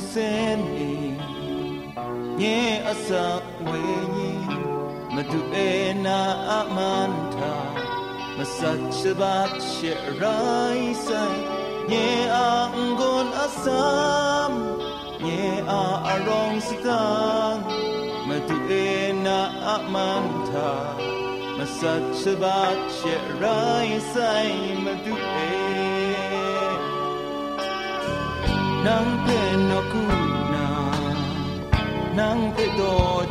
send me Nye asa wenyi Madu ena amanta Masachabat shirai sai Nye angon asam Nye a arong sitang Madu ena amanta Masachabat shirai sai. နန်းပေနောကုနာနန်းပေတော်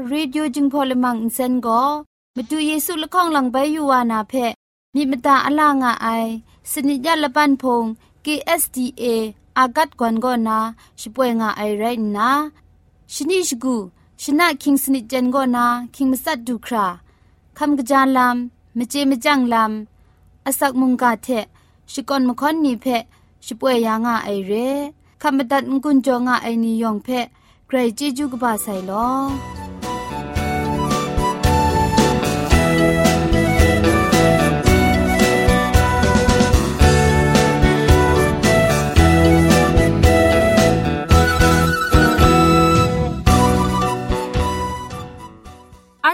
AWR Radio จึงพอลมังอินเซนก็มาดูเยซูละข้องหลังใบยูวานาเพมีมตาอลางอไอสนิยาละปันพง KSDA อากัดกวนก็นาช่วยงาไอไรนะชนิชกูชนะคิงสนิจันก็นาคิงมัสัดดูคราคำกระจานลำมเจมจังลำอาศักมุงกาเทชิกอนมคอนนีเพช่วยยางาไอเรคำบัดงกุนจงาไอนิยองเพใครจีจูกบาไซลอ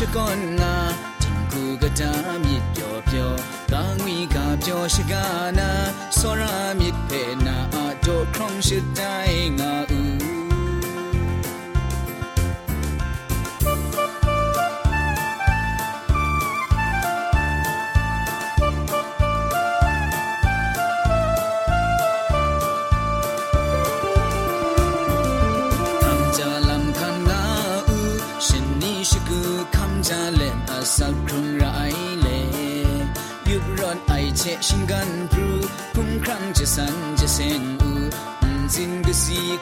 ရှိကောငါတင်ကူကတာမြစ်ပြောပြောကာငွေကပြောရှိကနာစောရာမြစ်ဖေနာအတော့ခုံရှိတိုင်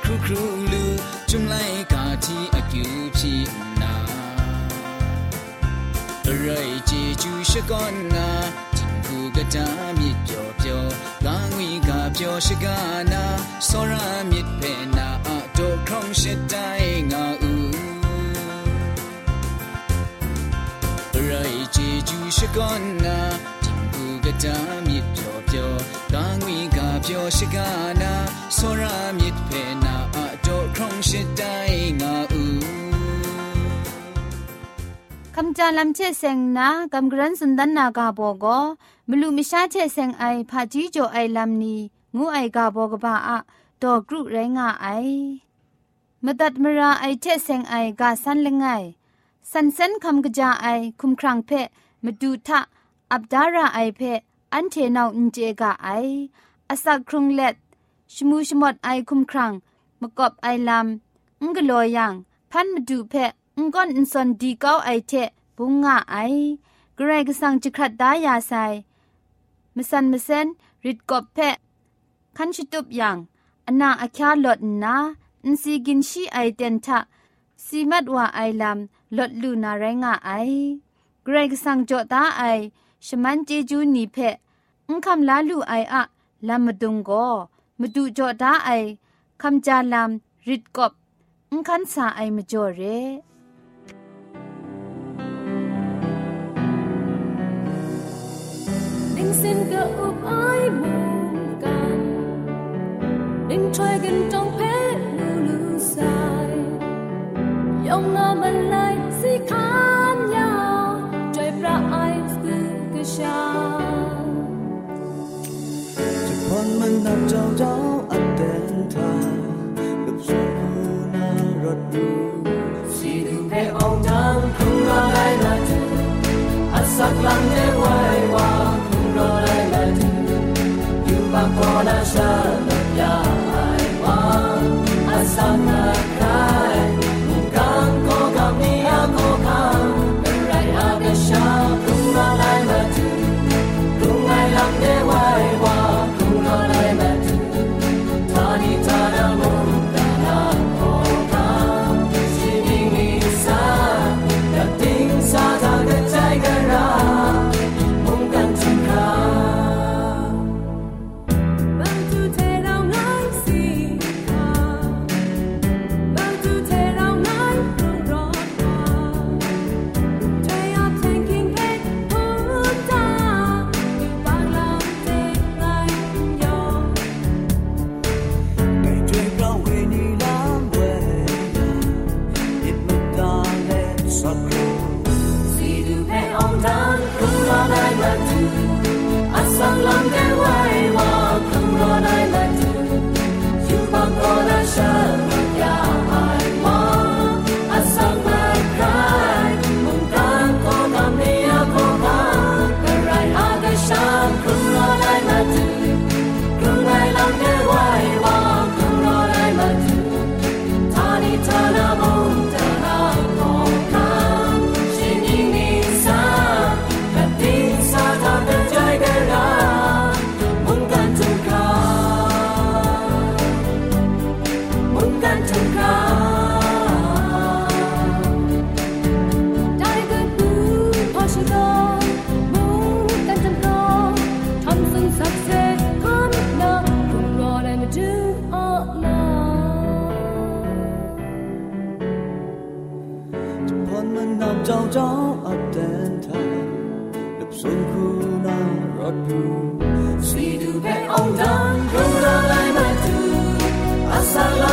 ครูครูลูจุ่มไลกาที่อากิวพี่นาอะไรจีจูชะก่อนนาจิงกูกะจามีเปียวเปียวกางวีกาเปียวชะกานาสรามิเพนนาอะโตครองเชตไดงาอูอะไรจีจูชะก่อนนาจิงกูกะจามีเปียวเปียวกางวี เปียวชิกานาโซรามิดเพนาอะโดครองชิดได้งาอูคำจานลำเชเซงนะคำกรันสุนดันนากาโบก็มลูมิชาเชเซงไอผาจีโจไอลำนี้งูไอกาโบกบ้าอะดอกรุไรงาไอมตัดมราไอเชเซงไอกาสันละไงสันเซนคำกระจาไอคุมครังเพะมาดูทะอับดาราไอเพะอันเทนาวอินเจกาไอ อาศักครุงเล็ดชมูชมดไอคุมครังมกอบไอลำงกลอยยังพันมาดูเพงก้อนอินซอนดีเก้าไอเทบุงงาไอกรกสังจิครัดดายาไซมสันมเซนริดกอบเพคันชิตุบยังอนาอาคาลดนาอินซีกินชีไอเดนทะสีมัดว่าไอลำลดลูนาไรงาไอเกรกสังจอตาไอชมันเจจูนีเพอุคำลาลูไออะ ลามดุงก็มาดูจอตาไอคำจาลามริดกบอุคันสาไอมาจ่อเรดิงสินกะอุบไอมูกันดิงทรายกันจงเพลูลูสายยองนามันไลสิคานยาจะไอสึกกษา มันนับเจ้าเจ้าอันเดินทางกับสุนารถดูสีดูเพอองจังคุรอ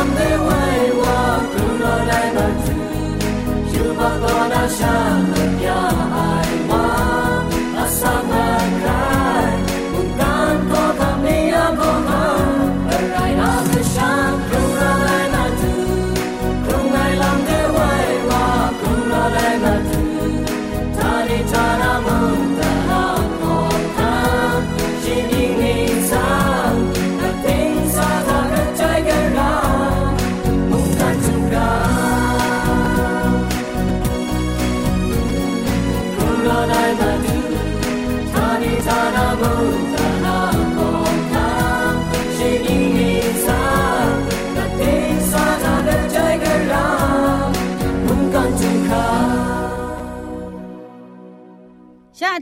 someday.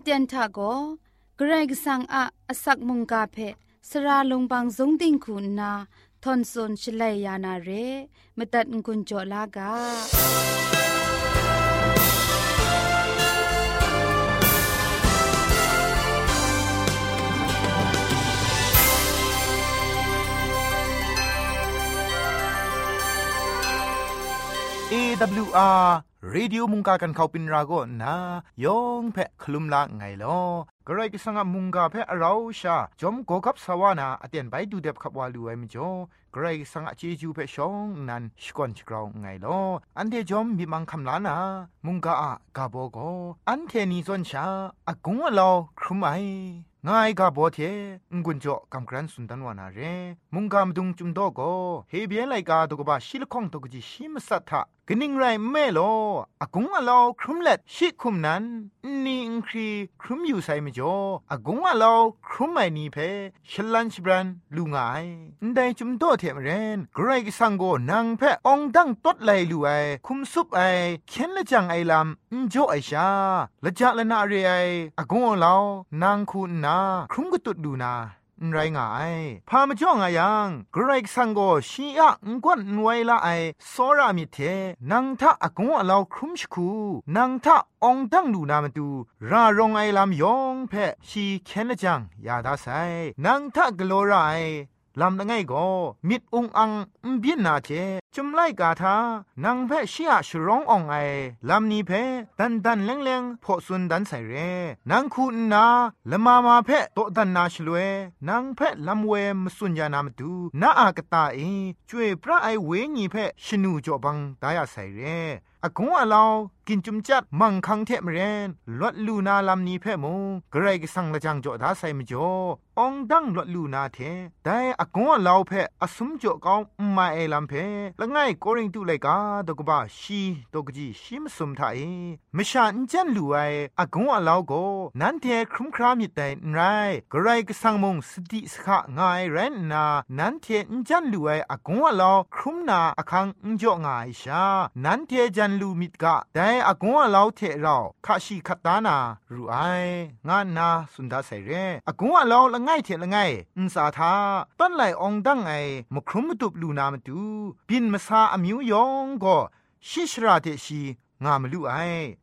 เตียนทาโกเกรกสังอะอสักมุงกาเพสราลงบางสงติงคุณนาทอนซนชลัยยานาเรมตัดกุญจลากา AWR Radio มุงกากันเขาปินราโกนะยองเพะคลุมละไงลอกระไรก็สังะมุงกาเพะเราชาจอมโกกับสวานาอเตียนไปดูเด็บขับวาลูไอมจ่อกระไรก็สังะเจจูเพะชองนันสกอนชกราวไงลออันเดจอมมีมังคำลานามุงกาอะกาโบโกอันเทนีซอนชาอากงอะลอครุมไองายกาโบเทงกุนจ่อกำกรันสุนทันวานาเรมุงกามดุงจุมโดโกเฮเบียนไลกาตกบะชิลข้องตกจิชิมสัทธะกนิ่งไรแม่โลอากงอะลอครุมเล็ดชิคุมนั้นนี่อิงครีครุมอยู่ไซมจ่ออากงอะลอครุมไม่นีเพชลันชบรันลุงายได้จุมโตเทมเรนไกรกสังโกนางเพอองดังตดไลลูไอคุมซุปไอเข็นละจังไอลำอินจ่อไอชาละจะละนาเรไออากงอะลอนางคูนาครุมกตุดดูนา ไรง่ายพามาจ้องอายังกรกสังโกชีอะงกวนไวละไอสอรามิเทนังทะอากงอลาวครุมชคูนังทะองตังดูนามตูรารองไอลำยองเพชีเคนละจังยาดาไซนังทะกโลไร ลำละไงก็มิดองอังอุบินนาเจจุมไลกาทานางแพเชียชร้องอองไอลำนี้เพดันดันแรงแรงพอสุนดันใส่เรนางคูนาละมามาเพโตดันนาชลเวนางแพลำเวมสุญญานามดูนาอากตาเอช่วยพระไอเวญีเพชนูจอบังตายาใส่เรอากงอาลาว กินจุมจัดมังคังเทมเรนลดลูนาลำนี้เพ่มงกระไรก็สังละจังจ่อดาใส่มจ่อองดังลดลูนาเทแต่อากงอาลาเพอสมจ่อก้าวมาเอลำเพ่ละไงโกริงตุเลยกาตกบ้าชีตกจีชิมสมทาเมชาอินจันลูไออากงอาลาวโกนันเทครุมครามยิแต่ไรกระไรก็สังมงสติสขะงายเรนนานันเทอินจันลูไออากงอาลาครุมนาอคังอินจ่องายชานันเทจันลูมิดกะแต่อากงอาลาวเทเราคาชิคัตตานารูไองานนาสุนดาใส่เรอากงอาลาวละไงเทละไงอุนสาทาต้นไหลองดังไอมครุมมตุบลูนามาดูบินมาซาอมิวยองก็ชิชราเทชีงามลุไอ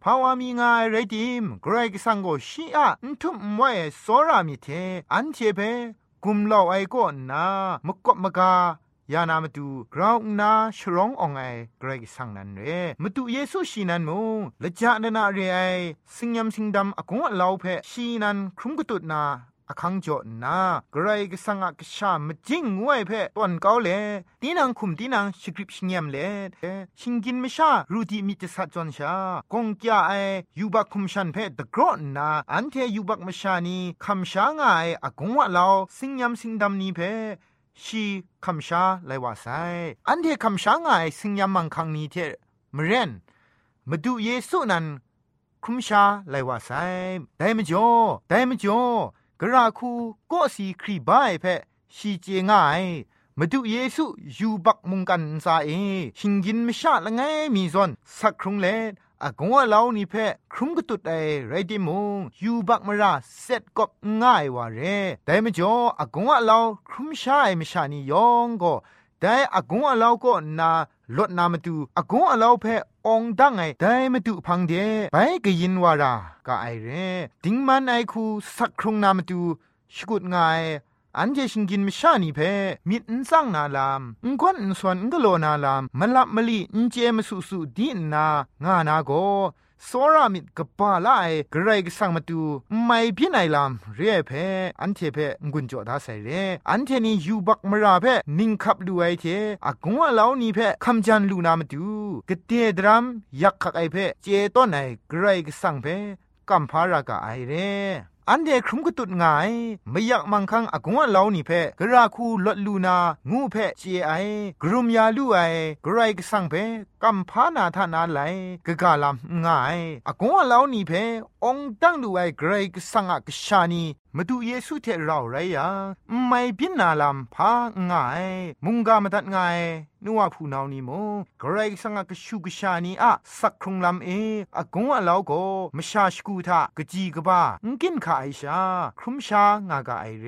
ภาวามีงายไรดิมกรกสังโกชีอะอุทุมมวยสอรามิเทอันเทเปกุมเลาไอก็นามกบมกา ยานามาดูกราวนาชร้ององไอเกรกสังนันเรมาดูเยซูชีนันมงละจานนาเรไอสิงยำสิงดำอากงอลาวเพชีนันครุมกตุดนาอคังจดนากรกสังกชามจิงงวยเพตอนเกาเลตีนังคุมตีนังสคริปชเงียมเลชิงกินมชารูดีมิจสัจจนชากงกยาไอยูบักคุมชันเพตะกรอนนาอันเทยูบักมชานีคำชางายอากงวะเลาสิงยำสิงดำนี้เพ ชีคำชาไลว่าไซอันเทคำชาง่ายสิงยามังคังนี้เทมเรนมาดูเยซูนั้นคุมชาไลว่าไซได้มจ่อได้มจ่อกราคูก็สีครีบายเพชีเจง่าย มาดูเยซูยูบักมุงกันซาเอชิงกินไม่ชาละไงมีซอนสักครุงเลอากงว่าเรานี่เพครุมกตุดไอไรดิมงยูบักมราเซ็ตกบง่ายว่าเรแต่ไม่จออากงว่าเราครุมชายไม่ชานี่ยองก็แต่อากงว่าเราก็นาลดนามาดูอากงว่าเราเพองดังไงได้มาดูพังเดไปก็ยินวารากะไอเร ดิงมันไอคูสักครุงนามาดูชกุดไง อันเจชิงกินมชานีเพมิดนซังนาลามอุควันอุสวนอุกโลนาลามมลับมลีอุเจมสุสุดีนางานาโกစောရมิดกปาลายกระไรกสั่งมาดูไม่พี่ไหนลำเรียเพอันเทเพงุนจอดาใส่เรอันเทนี่ยูบักมราเพนิงขับดูไอเทอากงว่าเหล่านี้เพคำจันลูนามาดูกเตดรัมยักขักไอเพเจต้นไหนกระไรกสั่งเพกัมพารากะไอเร อันเดครุมกตุดง่ายไม่อยากมังคังอากงว่าเล่านี่เพกราคูลดลูนางูเพเจไอกรุมยาลูไอกรายกสังเพกัมพานาทานาไลกกาลามง่ายอากงว่าเล่านี่เพองตั้งดูไอกรายกสังกชานีมาดูเยซูเทเราไรยาไม่พินนาลามพาง่าย มุงกามตัดง่าย นัวผู้นานี่โมเกรกสังกชูกชานีอะสักครุงลำเออากงว่าเล่าก็มชาชกูทากจีกบ้ากินขาไอชา ครุมชางากาไอเร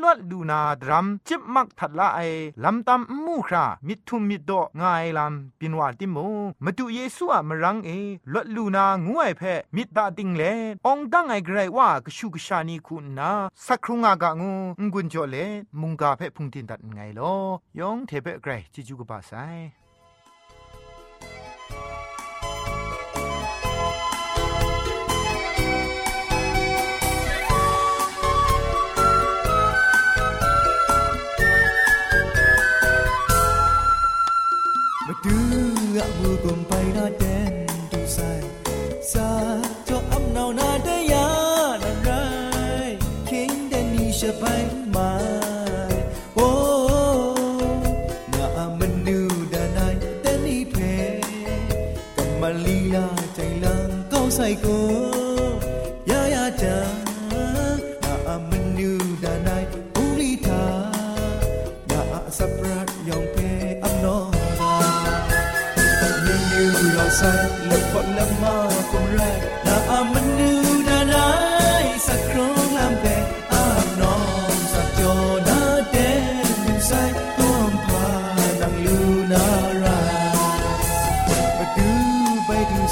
นวดดูนาดรัมจิบมักทัดละไอลำตำมูครามิทุมมิดโดง่ายลำปินวาติโมมาดูเยซูอะมรังเอลดลูนางวยเพมิดตาติงเลองดังไอเกรว่ากชูกชานีคุณนาสักครุงอากางูงุนจอเลมุงกาเพพุงตินตัดไงลอยองเทเปเกรจิจูกบา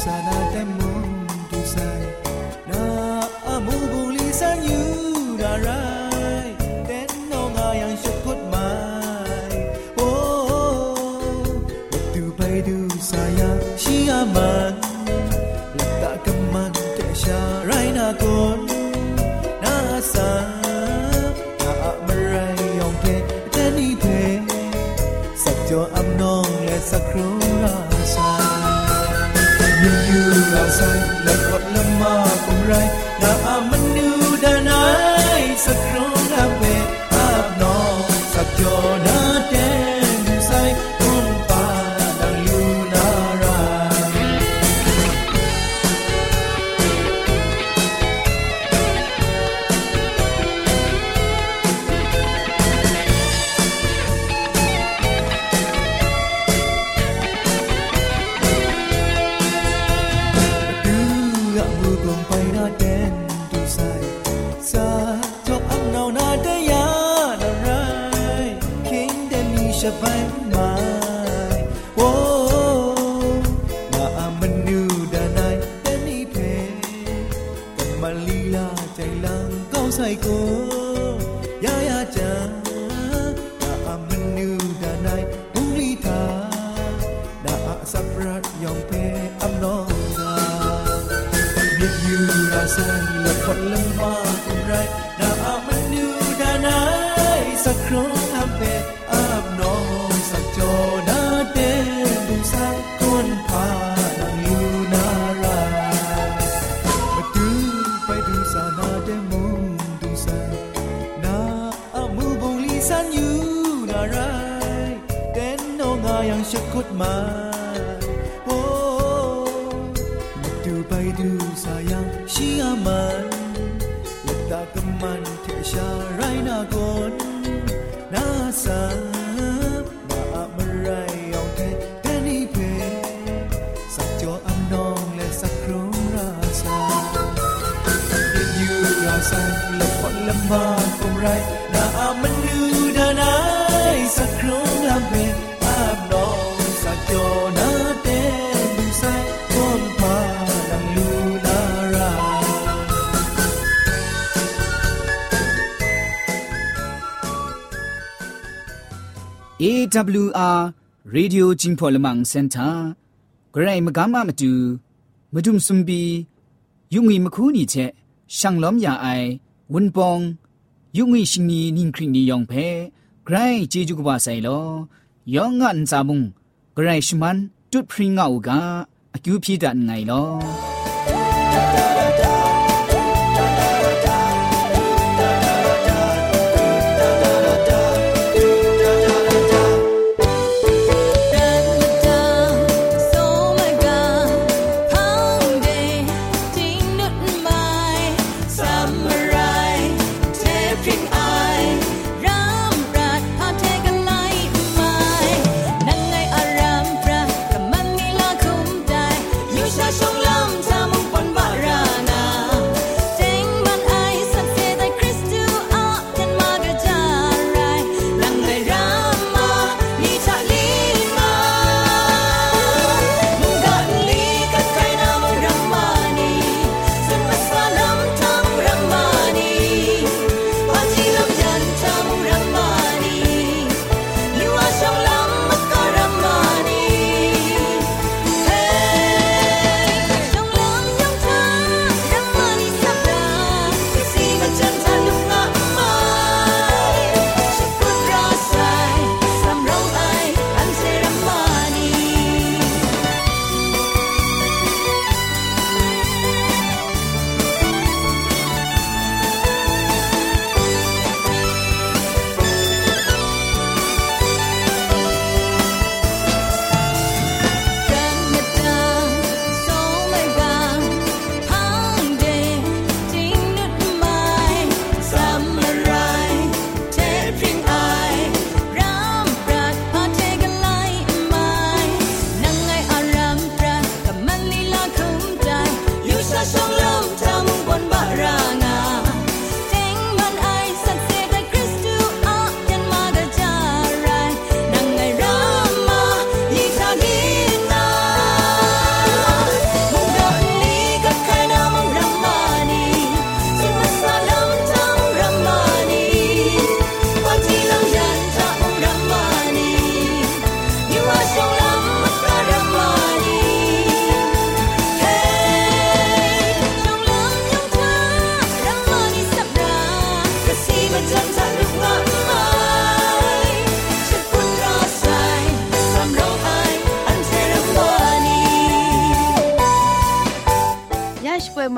sana temu ยั AWR Radio Jingpolamang Center ဂရိုင်မကမမတူမဒုံစွန်ဘီယုံငီမခူးနီချက်ရှန်လောမ်ယာအိုင်ဝန်ပောင်ယုံငီရှင်နီနင်းခရင်နီယောင်ဖဲဂရိုင်ဂျေဂျူကဘာဆိုင်လောယောင်ငန်စာမုံဂရိုင်ရှမန်တွတ်ဖရင်ငါအူကအကျူပြည့်တန်ငိုင်လော มุงไกรช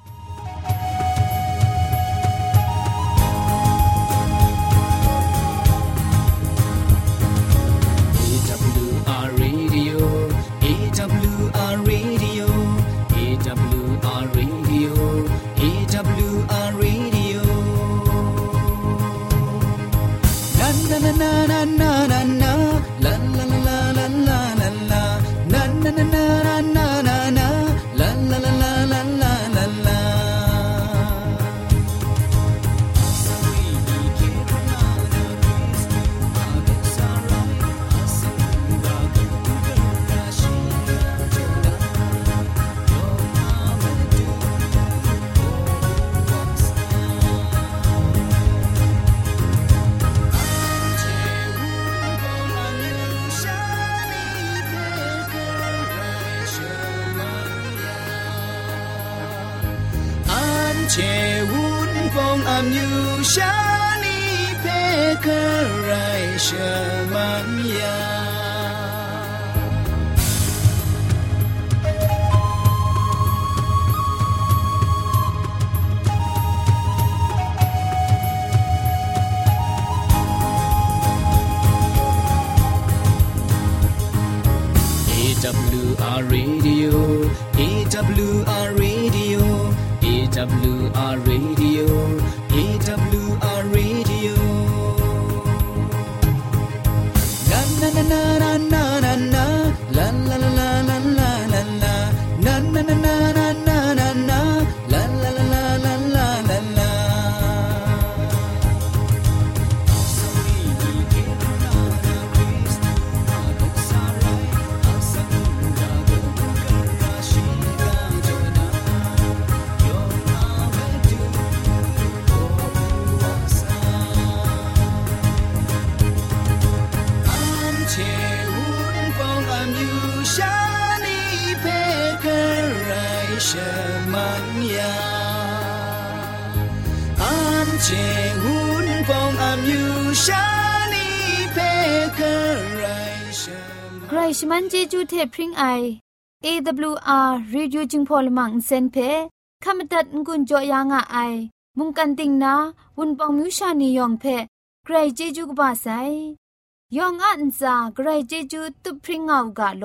么呀？暗切勿放暗有下你配个来什么？ ใครชมันเจจูเทพริงไอ AWR Radio จึงพอลมังเซนเพขามตัดงุนจอยางอ้ายมุงกันติงนาวุนปองมิวชานียองเพใครเจจูกบาไซยองอันซาใครเจจูตุพริงเอากาโล